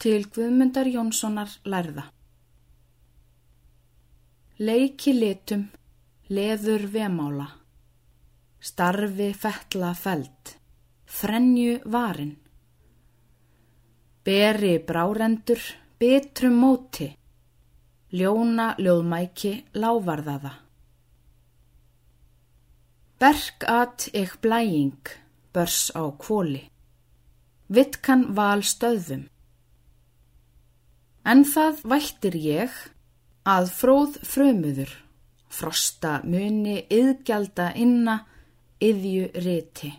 til Guðmundar Jónssonar lærða. Leiki litum, leður vemála, starfi fettla feld, þrenju varin. Beri brárendur, betrum móti, ljóna ljóðmæki lávarðaða. Berk at eg blæing, börs á kvóli, vitkan val stöðum. En það vættir ég að fróð frömuður, frosta muni yðgjalda inna yðju riti.